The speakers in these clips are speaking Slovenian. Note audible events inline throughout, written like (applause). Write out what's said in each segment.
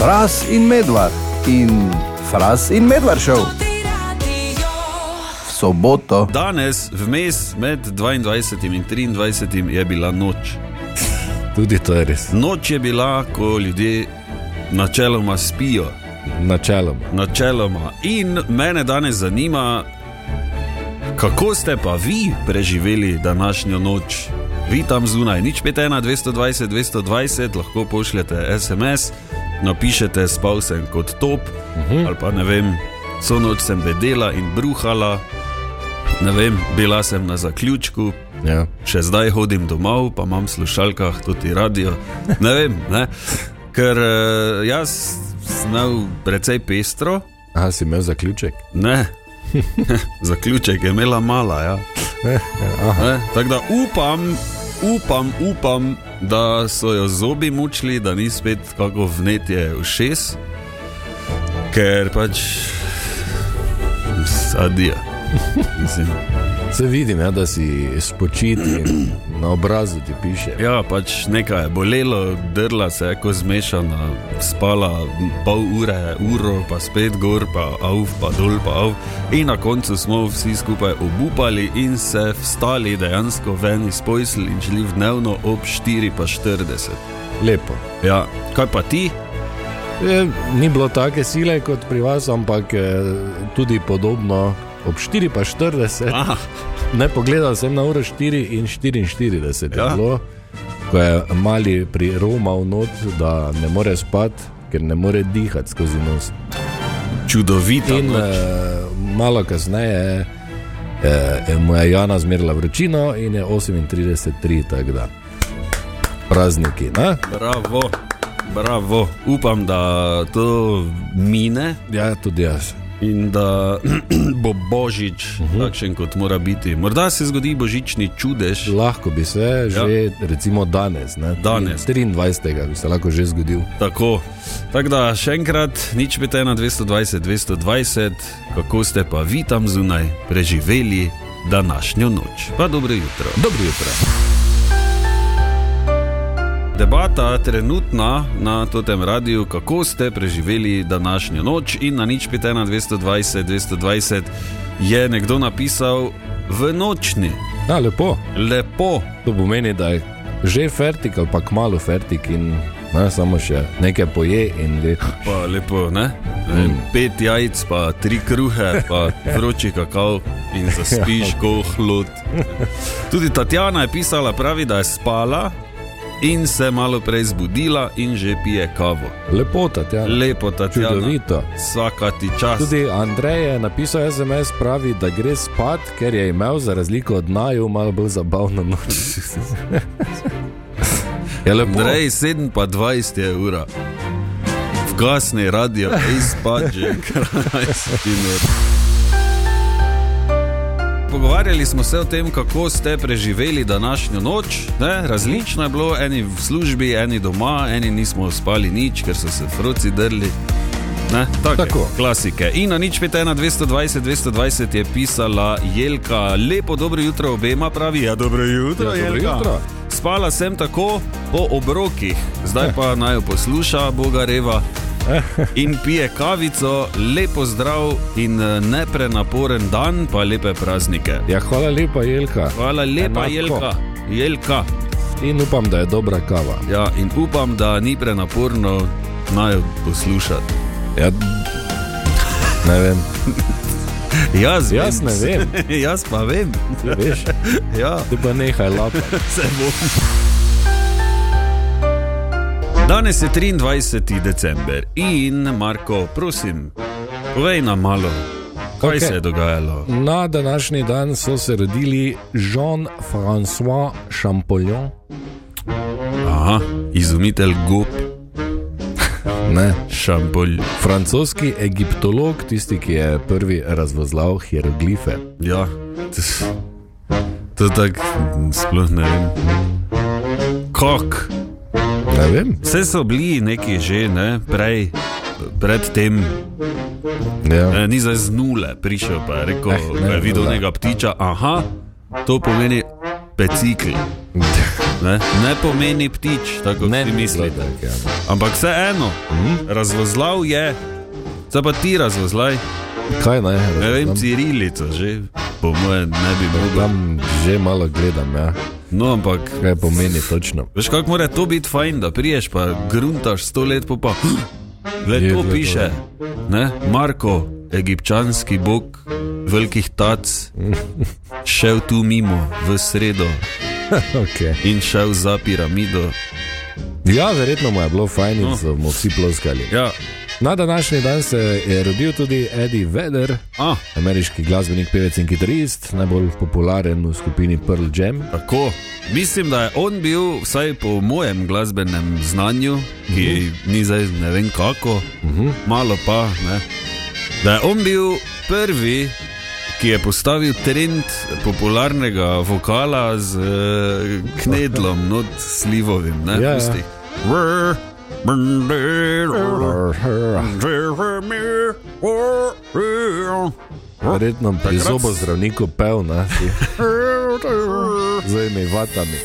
Fras in medvard in Fras in medvard šel. V soboto. Danes, vmes med 22 in 23 je bila noč. Tudi to je res. Noč je bila, ko ljudje načeloma spijo. Načeloma. Načeloma. In mene danes zanima, kako ste pa vi preživeli današnjo noč. Vi tam zunaj, nič 5, 220, 220, lahko pošljete SMS, napišete, spal sem kot top, uh -huh. ali pa ne vem, so noč sem bedela in bruhala, ne vem, bila sem na zaključku, Ja. še zdaj hodim domov, pa imam v slušalkah tudi radio. Ne vem, ne? ker eh, jaz imel precej pestro, Aha, si imel zaključek. ne. (laughs) Zaključek je imela mala. Ja. Ne, Tako da upam, upam, upam, da so jo zobi mučili, da ni spet kako vnetje v šest, ker pač sadija. (laughs) Mislim, Se vidim, ja, da si spočit in na obrazu ti piše. Ja, pač nekaj je bolelo, drla se je kot zmešana, spala pol ure, uro, pa spet gor, pa avf, pa dol, pa avf. In na koncu smo vsi skupaj obupali in se vstali dejansko ven iz pojsl in šli v dnevno ob 4:40. Lepo. Ja, kaj pa ti? Je, ni bilo take sile kot pri vas, ampak eh, tudi podobno. Ob 4:40, Aha, ne pogledal sem na uro 4 in 44 Ja. je bilo, ko je mali pri Roma v not, da ne more spati, ker ne more dihati skozi nos. čudovita. In noč. eh, malo kasneje eh, je moja Jana zmerila vročino in je 38-3, tako da prazniki. Ne? Bravo, bravo. Upam, da to mine. Ja, tudi jaz. In da (clears throat) bo božič uh Mhm. -huh. takšen, kot mora biti. Morda se zgodi božični čudež, Lahko bi se že ja. recimo danes, ne? Danes. 23. bi se lahko že zgodil. tako. Tako da še enkrat, nič pete na 220, 220, kako ste pa vi tam zunaj preživeli današnjo noč. Pa dobro jutro. Dobro jutro. Debata trenutna na tem radiju, kako ste preživeli današnjo noč, in na nič pete na 220, 220 je nekdo napisal v nočni. Ja, lepo. Lepo, To pomeni, da je že fertik ali pa kmalo fertik in ne, samo še nekaj poje in gre. pa lepo, ne? Mm. Pet jajc, pa tri kruhe, pa (laughs) vroči kakao in zaspiš, ko hlod. Tudi Tatjana je pisala, pravi, da je spala in se malo prej zbudila in že pije kavo. Lepo, Tatjana. Lepo, Tatjana. Čudovito. Vsaka ti čas. Tudi Andrej je napisal SMS, pravi, da gre spat, ker je imel za razliko od naju malo bolj zabavno noč. (laughs) je lepo. Andrej, 7 pa 20 je ura. Vgasni radio, ej spad že, kraj spinor. Pogovarjali smo se o tem, kako ste preživeli današnjo noč. Ne? Različno je bilo, eni v službi, eni doma, eni nismo spali nič, ker so se froci drli. Ne? Take, Tako. Klasike. In na nič 5, 1, 220, 220 je pisala Jelka, lepo dobro jutro obema, pravi, ja, dobro jutro, Ja, dobro Jelka. jutro. Spala sem tako po obrokih, zdaj pa naj jo posluša, Boga reva. (laughs) In pije kavico, lepo zdrav in eh, neprenaporen dan, pa lepe praznike. Ja, hvala lepa, Jelka. Hvala lepa, Enako. Jelka. Jelka. In upam, da je dobra kava. Ja, in upam, da ni prenaporno naj poslušati. Ja, ne vem, (laughs) Jaz, Jaz ne vem. (laughs) Jaz pa vem. ti veš, Ja, ti pa nehaj lapa. se bom. Danes je 23. december in Marko, prosim, povej nam malo, kaj okay. se je dogajalo. Na današnji dan so se rodili Jean-François Champollion, Aha, izumitelj gob, (laughs) ne, šampolj. francoski egiptolog, tisti, ki je prvi razvozlal hieroglife. Ja, to, to tako sploh ne vem. Kak? Ne vem, Vse so bili neki že, ne, prej, predtem, ja. ne, ni zdaj z nule prišel, pa je rekel, Eh, ne, da je videl nula. nekega ptiča, aha, to pomeni pecikl. (laughs) ne, ne pomeni ptič, tako kot Ne vi mislite. tako, ja. Ampak vseeno, Mhm. razvozlal je, zdaj pa ti razvozlaj, Kaj naj? ne vem, cirilico že, po mojem, ne bi mogel. Tam že malo gledam, ja. No, ampak kaj pomeni točno. Veš, kako mora to biti fajn, da priješ pa gruntaš sto let po pa. Le to glej, piše, ne? Marko, egipčanski bog velikih tac, šel tu mimo v sredo (laughs) okay. in šel za piramido. Ja, verjetno mu je bilo fajn in No. so mu vsi ploskali. Ja, Na današnji dan se je rodil tudi Eddie Vedder, a, ameriški glasbenik, pevec in kitarist, najbolj popularen v skupini Pearl Jam. tako. Mislim, da je on bil, vsaj po mojem glasbenem znanju, ki ni zdaj ne vem kako, uh -huh. malo pa, ne, da je on bil prvi, ki je postavil trend popularnega vokala z uh, knedlom, not slivovim. Ne, Ja, ja. Verjetno pri Takrat- zobozdravniku pev, ne, (laughs) z imi vatami.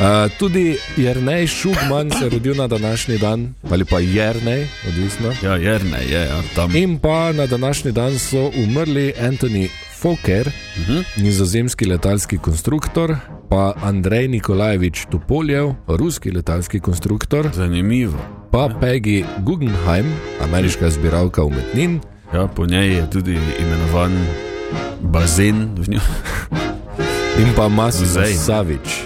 Uh, tudi Jrnej Šugman se je rodil na današnji dan, ali pa Jrnej, odvisno. Ja, jerne je, ja, tam. In pa na današnji dan so umrli Anthony Fokker, uh -huh. nizozemski letalski konstruktor, pa Andrej Nikolajevič Tupoljev, ruski letalski konstruktor, Zanimivo. pa Peggy Guggenheim, ameriška zbiralka umetnin. Ja, po njej je tudi imenovan bazen v njoj. In pa Muzej. Savič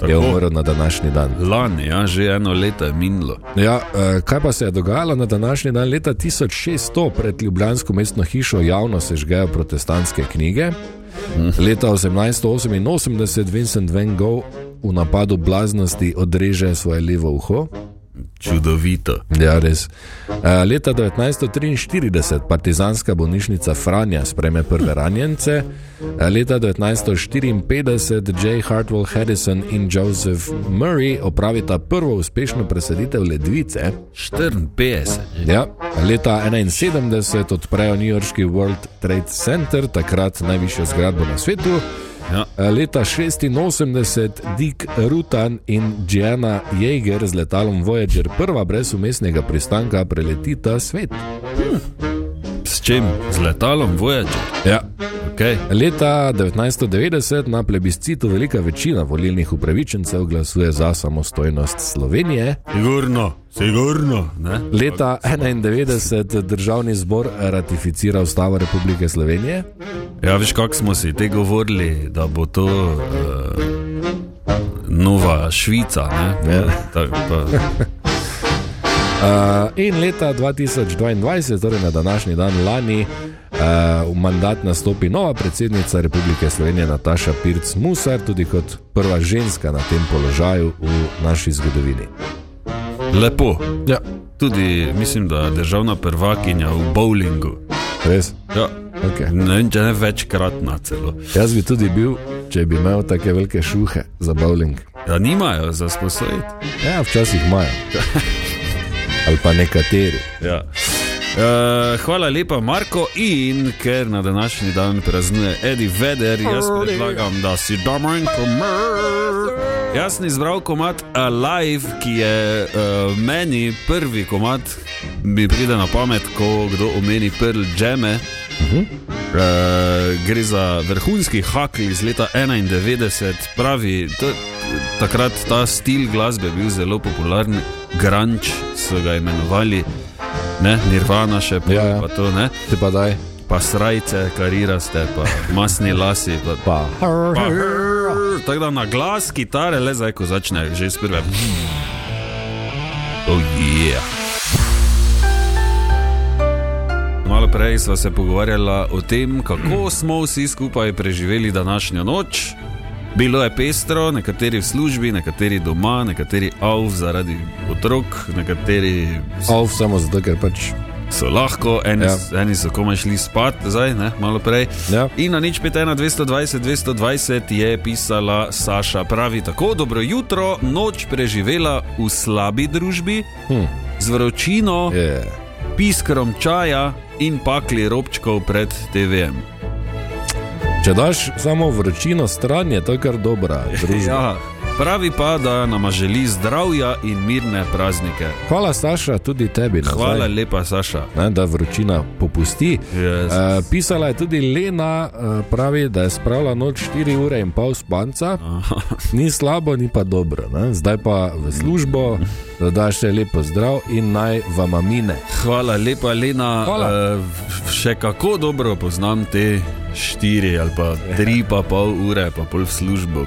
Tako. je umrl na današnji dan. Lani, ja, že eno leto je minilo. Ja, eh, kaj pa se je dogajalo na današnji dan? Leta 1600 pred Ljubljansko mestno hišo javno se žgejo protestantske knjige. Leta 1888 Vincent van Gogh v napadu blaznosti odreže svoje levo uho. Čudovito. Ja, res. Leta 1943 partizanska bolnišnica Franja spreme prve ranjence, leta 1954 J. Hartwell Harrison in Joseph Murray opravita prvo uspešno presaditev ledvice. 54. Ja, leta 1971 odprejo newyorški World Trade Center, takrat najvišjo zgradbo na svetu. Ja. Leta 86 Dick Rutan in Gianna Jaeger z letalom Voyager, prva brez umestnega pristanka, preletita svet. S čim? Z letalom Voyager. Ja. Okay. Leta 1990 na plebiscitu velika večina volilnih upravičencev glasuje za samostojnost Slovenije. Sigurno, sigurno. Ne? Leta 1991 državni zbor ratificira ustavo Republike Slovenije. Ja, veš, kako smo si te govorili, da bo to uh, nova Švica. Ne? Ja. Tak, pa, Uh, in leta 2022, torej na današnji dan lani, uh, v mandat nastopi nova predsednica Republike Slovenije Nataša Pirc Musar, tudi kot prva ženska na tem položaju v naši zgodovini. lepo. Ja, Tudi mislim, da je državna prvakinja v bowlingu. res. Ja. Okay. Ne vem, če ne večkratna celo. Jaz bi tudi bil, če bi imel tako velike šuhe za bowling. Ja, nimajo za sposojiti. Ja, včasih imajo. Ali pa nekateri. Ja. Uh, hvala lepa, Marko. In ker na današnji dan praznuje Eddie Vedder, jaz predlagam, da si doma in komer. Jaz sem izbral komat Alive, ki je uh, meni prvi komat, mi pride na pamet, ko kdo omeni Pearl Jame. Uh -huh. uh, gre za vrhunski hakl iz leta 91, pravi, takrat ta stil glasbe bil zelo popularen, grunge so ga imenovali, ne, Nirvana še pa, Ja, ja. pa to, ne, Ti pa daj. pa srajce, kariraste, pa masni lasi. Pa, Pa. pa, tako da na glas kitare, le zdaj, ko začne že iz prve. Oh, yeah. Malo prej smo se pogovarjali o tem, kako smo vsi skupaj preživeli današnjo noč. Bilo je pestro, nekateri v službi, nekateri doma, nekateri avv zaradi otrok, nekateri Ov, samo zato, ker pač. so lahko, eni, Ja. eni so komaj šli spat, zdaj, ne, malo prej. Ja. In na nič 5, 1, 220, 220 je pisala Saša, pravi tako: Dobro jutro, noč preživela v slabi družbi, Hm. z vročino, Je. piskrom čaja in pakli robčkov pred TV-jem. Če daš samo vročino stran, je to kar dobra (laughs) družba. Ja, Pravi pa, da nam želi zdravja in mirne praznike. Hvala, Saša, tudi tebi. Nazaj. Hvala lepa, Saša. Ne, da vročina popusti. Yes. Uh, pisala je tudi Lena, uh, pravi, da je spravila noč 4 ure in pol spanca. Ni slabo, ni pa dobro. Ne? Zdaj pa v službo, da daš še lepo zdrav in naj vam amine. Hvala lepa, Lena. Hvala. Uh, še kako dobro poznam te štiri ali pa tri pa pol ure, pa pol v službo.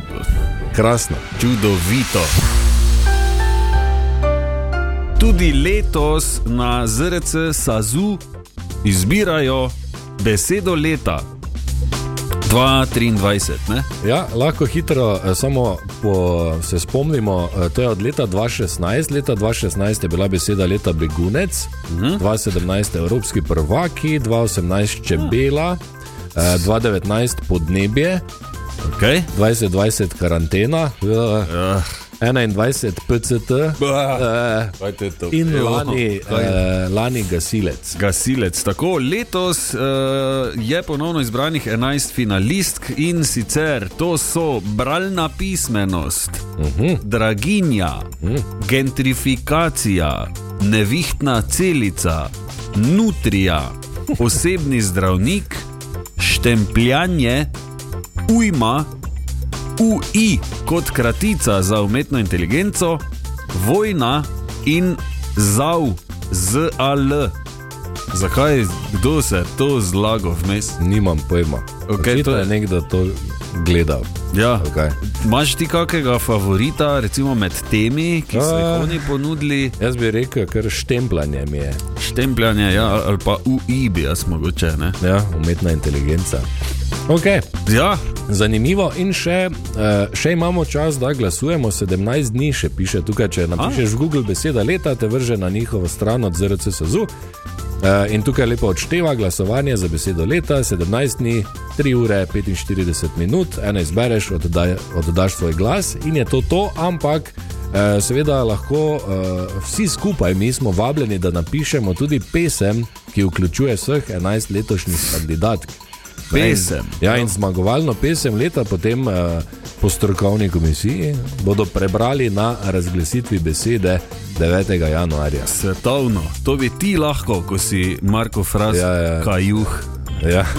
Krasno. Čudovito. Tudi letos na ZRC Sazu izbirajo besedo leta. 2023, ne? Ja, lahko hitro, eh, samo po, se spomnimo, eh, to je od leta 2016. Leta 2016 je bila beseda leta begunec, uh -huh. 2017 evropski prvaki, 2018 čebela, uh. 2019 podnebje, Okay. 2020 karantena, uh, Uh, 21 PCT uh, in lani, uh, lani gasilec. Gasilec. Tako letos uh, je ponovno izbranih 11 finalistk in sicer to so bralna pismenost, uh -huh. draginja, uh -huh. gentrifikacija, nevihtna celica, nutrija, (laughs) osebni zdravnik, štempljanje, ujma. UI kot kratica za umetno inteligenco, vojna in zav, ZAL. Zakaj, kdo se je to zlagal vmes? Nimam pojma. Očitno to je- je nekdo to gledal. Ja. Okay. Imaš ti kakega favorita, recimo med temi, ki so jih A. oni ponudili? Jaz bi rekel, ker štempljanje mi je. Štempljanje, ja, ali pa UI bi jaz mogoče. Ne? Ja, umetna inteligenca. Okay. Ja, Zanimivo in še, eh, še imamo čas, da glasujemo. 17 dni še piše tukaj. Če napišeš v Google beseda leta, te vrže na njihovo stran od ZRCSU. Uh, in tukaj lepo odšteva glasovanje za besedo leta, 17 dni, 3 ure 45 minut, ena izbereš, oddaj, oddaš svoj glas in je to to, ampak uh, seveda lahko vsi skupaj, mi smo vabljeni, da napišemo tudi pesem, ki vključuje vseh 11 letošnjih kandidatk. Pesem. Ja, in zmagovalno pesem leta potem uh, po strokovni komisiji bodo prebrali na razglasitvi besede 9. januarja. svetovno. To bi ti lahko, ko si Marko Fras, Ja, ja. kajuh. Ja. (laughs)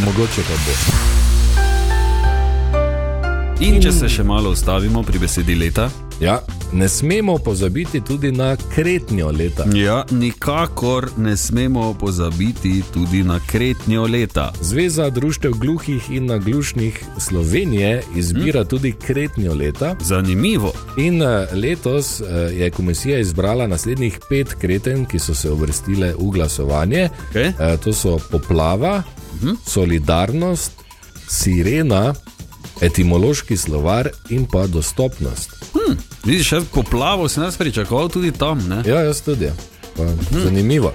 Mogoče pa bo. In če se še malo ustavimo pri besedi leta, Ja, ne smemo pozabiti tudi na kretnjo leta. ja, nikakor ne smemo pozabiti tudi na kretnjo leta. Zveza društev gluhih in naglušnih Slovenije izbira tudi kretnjo leta. Zanimivo. In eh, letos eh, je komisija izbrala naslednjih pet kreten, ki so se uvrstile v glasovanje. Okay. Eh, To so poplava, solidarnost, sirena, etimološki slovar in pa dostopnost. Vidiš, jaz poplavo sem jaz pričakoval tudi tam. Ne? Ja, jaz tudi. Pa, zanimivo.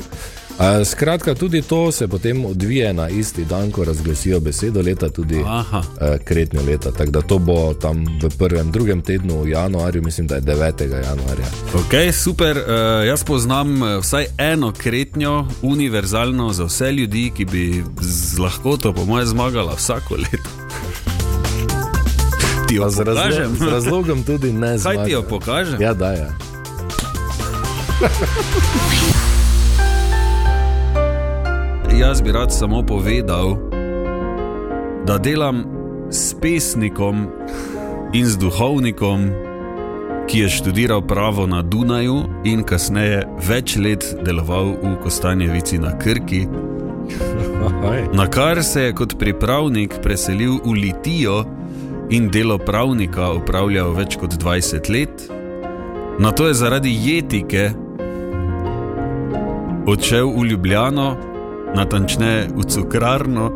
A, Skratka, tudi to se potem odvije na isti dan, ko razglasijo besedo leta, tudi Aha. eh, kretnjo leta. Tako da to bo tam v prvem, drugem tednu v januarju, mislim, da je 9. januarja. Ok, super. Uh, jaz poznam eh, vsaj eno kretnjo, univerzalno za vse ljudi, ki bi z lahkoto, po mojem, zmagala vsako leto. Ti jo z, razlo pokažem? z razlogom tudi ne Kaj zmaga. ti jo pokažem? Ja, da je. (laughs) Jaz bi rad samo povedal, da delam s pesnikom in z duhovnikom, ki je študiral pravo na Dunaju in kasneje več let deloval v Kostanjevici na Krki, (laughs) na kar se je kot pripravnik preselil v Litijo in delo pravnika upravljal več kot 20 let. Na to je zaradi jetike odšel v Ljubljano, natančneje v cukrarno,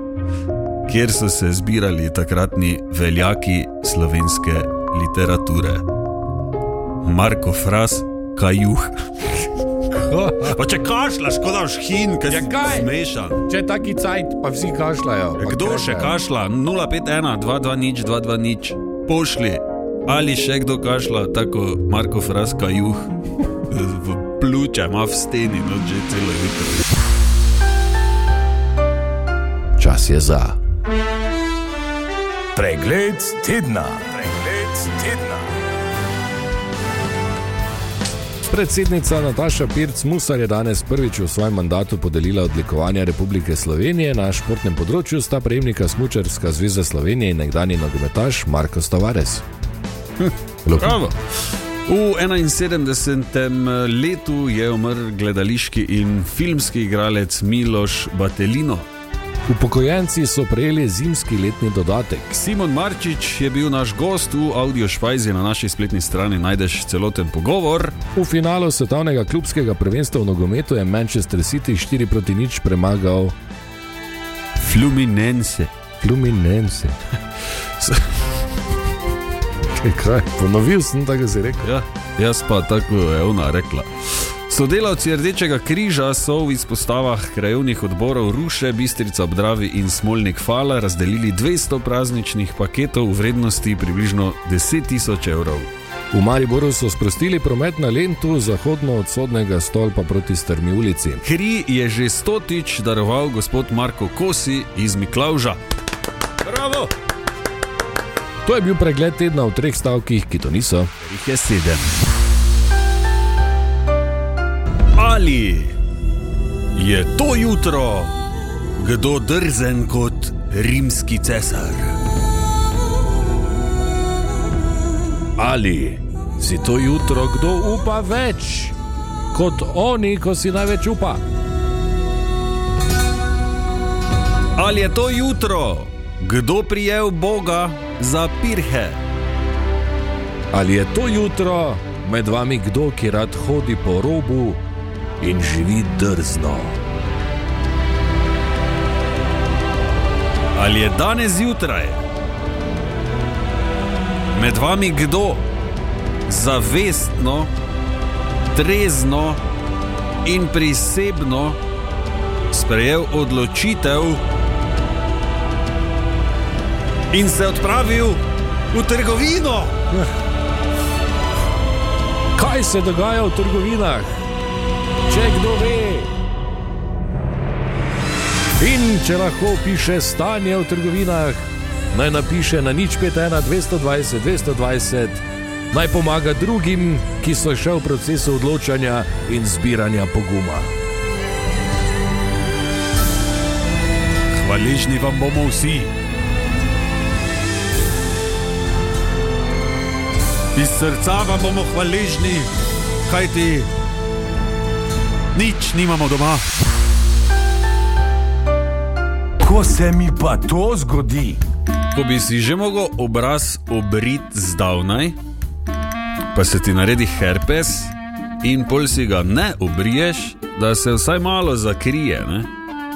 kjer so se zbirali takratni veljaki slovenske literature. Marko Fras, kajuh. (laughs) Pa če kašljaš, kot daš hin, kaj Ja, kaj? smešan. Če je taki cajt, pa vsi kašljajo. pa Kdo še kregajo. kašlja? 051, 22 nič, 22 nič, pošli. Ali še kdo kašlja, tako Marko Fras, kajuh, v pljuče, ima v steni, no že celo jutro. Čas je za Pregled tedna. Pregled tedna. Predsednica Nataša Pirc Musar je danes prvič v svojem mandatu podelila odlikovanja Republike Slovenije. Na športnem področju sta prejemnika Smučarska zveza Slovenije in nekdani nogometaš Marko Stavares. Bravo. V 71. letu je umrl gledališki in filmski igralec Miloš Batelino. Upokojenci so prejeli zimski letni dodatek. Simon Marčič je bil naš gost v audio špajzi na naši spletni strani. Najdeš celoten pogovor. V finalu svetovnega klubskega prvenstva v nogometu je Manchester City 4 proti nič premagal Fluminense. Fluminense. (laughs) Kaj? Ponovil sem, tako si rekel. Ja, jaz pa tako je ona rekla. Sodelavci Rdečega križa so v izpostavah krajovnih odborov Ruše, Bistrica obdravi in Smolnik Fala razdelili 200 prazničnih paketov v vrednosti približno 10 tisoč evrov. V Mariboru so sprostili promet na Lentu, zahodno od sodnega stolpa proti Strmi ulici. Kri je že stotič daroval gospod Marko Kosi iz Miklauža. Bravo! To je bil pregled tedna v treh stavkih, ki to niso. Jih je sedem. Ali je to jutro kdo drzen kot rimski cesar? Ali si to jutro kdo upa več kot oni, ko si največ upa? Ali je to jutro kdo prijel Boga za pirhe? Ali je to jutro med vami kdo, ki rad hodi po robu in živi drzno? Ali je danes zjutraj med vami kdo zavestno, trezno in prisebno sprejel odločitev in se odpravil v trgovino? Kaj se dogaja v trgovinah? Če kdo ve. In če lahko piše stanje v trgovinah, naj napiše na nič 51, 220, 220, naj pomaga drugim, ki so še v procesu odločanja in zbiranja poguma. Hvaležni vam bomo vsi. Iz srca vam bomo hvaležni, kajti nič nimamo doma. Ko se mi pa to zgodi, Ko bi si že mogel obraz obrit zdavnaj, pa se ti naredi herpes in pol si ga ne obriješ, da se vsaj malo zakrije. Ne?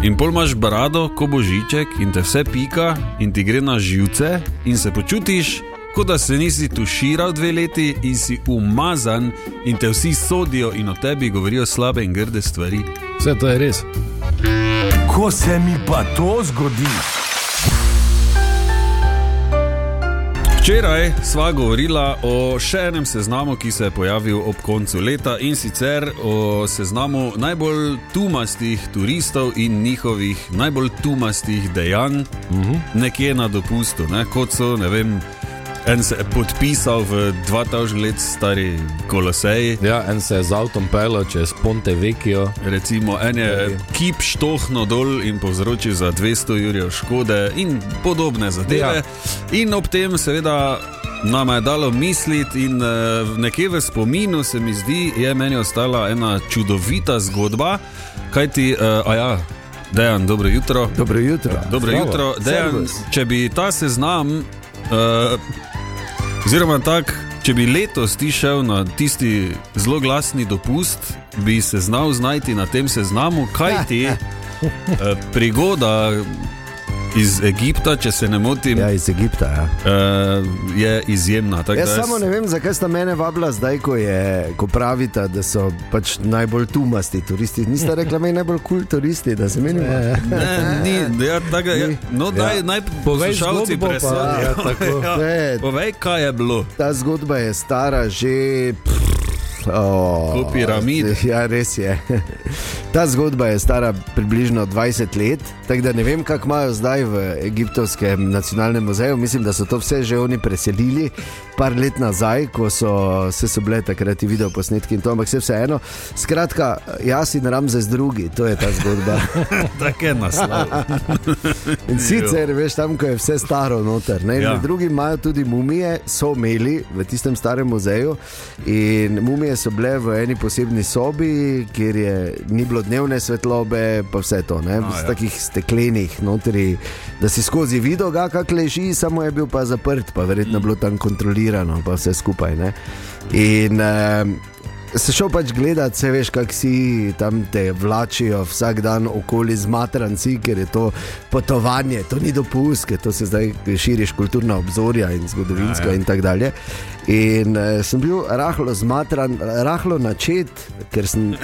In pol imaš brado, ko božiček in te vse pika in ti gre na živce in se počutiš, kot da se nisi tuširal dve leti in si umazan in te vsi sodijo in o tebi govorijo slabe in grde stvari. Vse to je res. ko se mi pa to zgodi, Včeraj sva govorila o še enem seznamu, ki se je pojavil ob koncu leta in sicer o seznamu najbolj tumastih turistov in njihovih najbolj tumastih dejanj uh -huh. nekje na dopustu, ne? kot so, ne vem, en se je podpisal v 2000 let stari koloseji. Ja, en se je z avtom pelil čez Ponte Vecchio. Recimo, en je kip štohno dol in povzročil za 200 jurjev škode, in podobne zadeve. Ja. In ob tem, seveda, nam je dalo misliti, in uh, nekje v spominu se mi zdi, je meni ostala ena čudovita zgodba. Kaj ti, uh, a ja, dejan, dobro jutro. dobro jutro. Dobro Zdravo. jutro, Dejan, če bi ta seznam, uh, oziroma tak, če bi letos ti šel na tisti zelo glasni dopust, bi se znal znajti na tem seznamu, kaj ti uh, (laughs) prigoda iz Egipta, če se ne motim, Ja, iz Egipta. Ja. uh, je izjemna. Jaz da samo ne vem, zakaj sta mene vabila zdaj, ko, je, ko pravita, da so pač najbolj tumasti turisti. Niste (laughs) rekli, da je najbolj kul cool turisti, da se meni Ne, ni, ja, tako, ja, no, daj, naj Povej poslušalci presodijo. ja, tako. (laughs) Ja. Povej, kaj je bilo. ta zgodba je stara že pff, Oh, Kot piramid. Ja, res je. Ta zgodba je stara približno 20 let, tako da ne vem, kako imajo zdaj v Egiptovskem nacionalnem muzeju. Mislim, da so to vse že oni preselili, par let nazaj, ko so se so bile takrat ti video posnetki in to, ampak vse vseeno. Skratka, jaz in Ramzes drugi, to je ta zgodba. (laughs) Tako je naslov. (laughs) In sicer, veš, tam, ko je vse staro, noter. Ne, ja. Drugi imajo tudi mumije, so imeli v tistem starem muzeju. In mumije so bile v eni posebni sobi, kjer je, ni bilo dnevne svetlobe, pa vse to, ne, A, v ja. takih steklenih, notri, da si skozi videl, kako leži, samo je bil pa zaprt, pa verjetno bilo tam kontrolirano, pa vse skupaj. Ne. In um, se šel pač gledati, se veš, kako si tam te vlačijo vsak dan okoli z matranci, ker je to potovanje, to ni dopust, ker to se zdaj širiš kulturna obzorja in zgodovinsko Ja, ja. in tako dalje. In uh, sem bil rahlo zmatran, rahlo načet, ker sem. (laughs)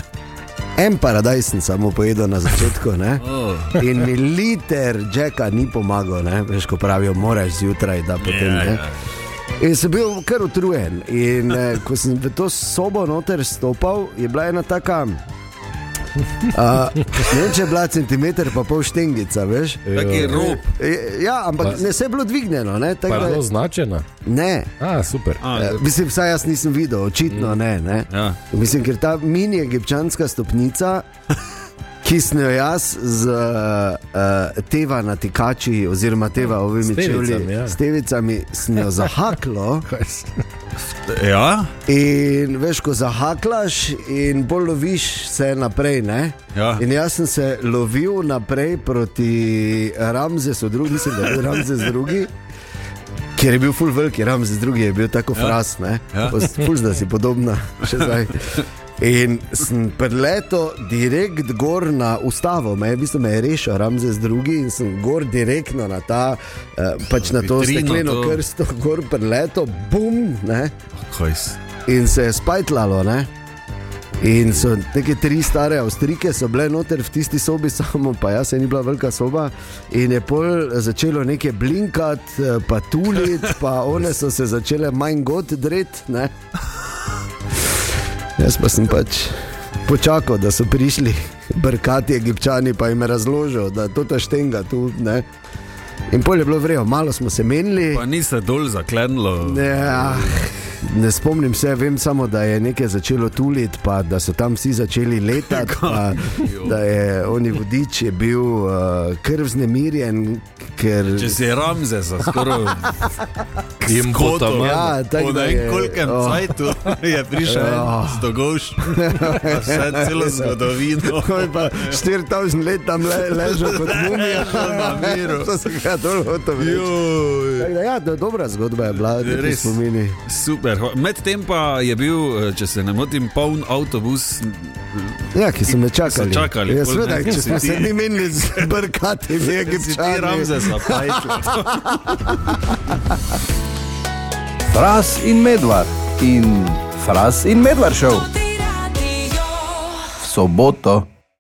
En paradajz sem samo pojedel na začetku, ne? (laughs) Oh. in mi liter Jacka ni pomagal, ne? veš, ko pravijo, moraš zjutraj, da potem Ja, ne. Ja. In sem bil kar utrujen. In eh, ko sem v to sobo noter stopil, je bila ena taka. Uh, ne vem, če je bila centimeter, pa pol štengica, veš. Taki rob. E, Ja, ampak Pa- ne se je bilo dvignjeno. Ne, Pa tako, je bilo da, označena. ne. A, super. A, Eh, Mislim, vsaj jaz nisem videl, očitno ne. ne. Ja. Mislim, ker ta mini egipčanska stopnica, ki sem jo jaz z uh, teva natikači, oziroma teva ovimi tevicami, čevlji, ja. s tevicami, sem jo zahaklo. (laughs) ja, In veš, ko zahaklaš, in bolj loviš se naprej. Ne? Ja. In jaz sem se lovil naprej proti Ramzesu, drugi, mislim, da (laughs) je bil Ramzes drugi. Ker je bil full veliki, Ramzes drugi je bil tako Ja. fras, ne? Ja. Ful, da si podobna, še zdaj. (laughs) In sem preletel direkt gor na ustavo, me, je- v bistvu me je rešil Ramzes drugi in sem gor direktno na ta, eh, pač na to Vitrino stekleno to. krsto, gor preletel, bum, ne? kaj si. in se je spajtlalo. Ne? In so neke tri stare avstrike, so bile noter v tisti sobi, (laughs) samo pa jaz, ni bila velika soba. In je pol začelo nekaj blinkati, eh, pa tuliti, pa one so se začele manj god dret. Jaz pa sem pač počakal, da so prišli brkati egipčani, pa jim razložil, da to štenga tu. Ne? In pol je bilo vrejo, malo smo se menili. Pa ni se dol zaklenilo. Ja, ne spomnim se, vem samo, da je nekaj začelo tuliti, pa da so tam vsi začeli letati. (laughs) Pa, da je oni vodič je bil uh, krv znemirjen, ker Če si Ramzes, skoraj (laughs) Jim bo tam skoto, Ja, tako da je- kolikem oh. cajtu je prišel Oh. z dolgovš, vse celo zgodovino. Ko je pa 4000 let tam le, ležal kot (laughs) mumija, Ležal na miru. (laughs) to se ga dol hotel. Joj. Ja, to je dobra zgodba, je bila, da Res. ti spomini. Super. Medtem pa je bil, eh, če se ne motim, poln avtobus. Ja, ki so me čakali. So čakali, Ja, seveda, če smo se mi menili z brkati, v ti Egipčani. Ramzesa, pajtla. (laughs) Fras in medvard in Fras in medvard šel v soboto.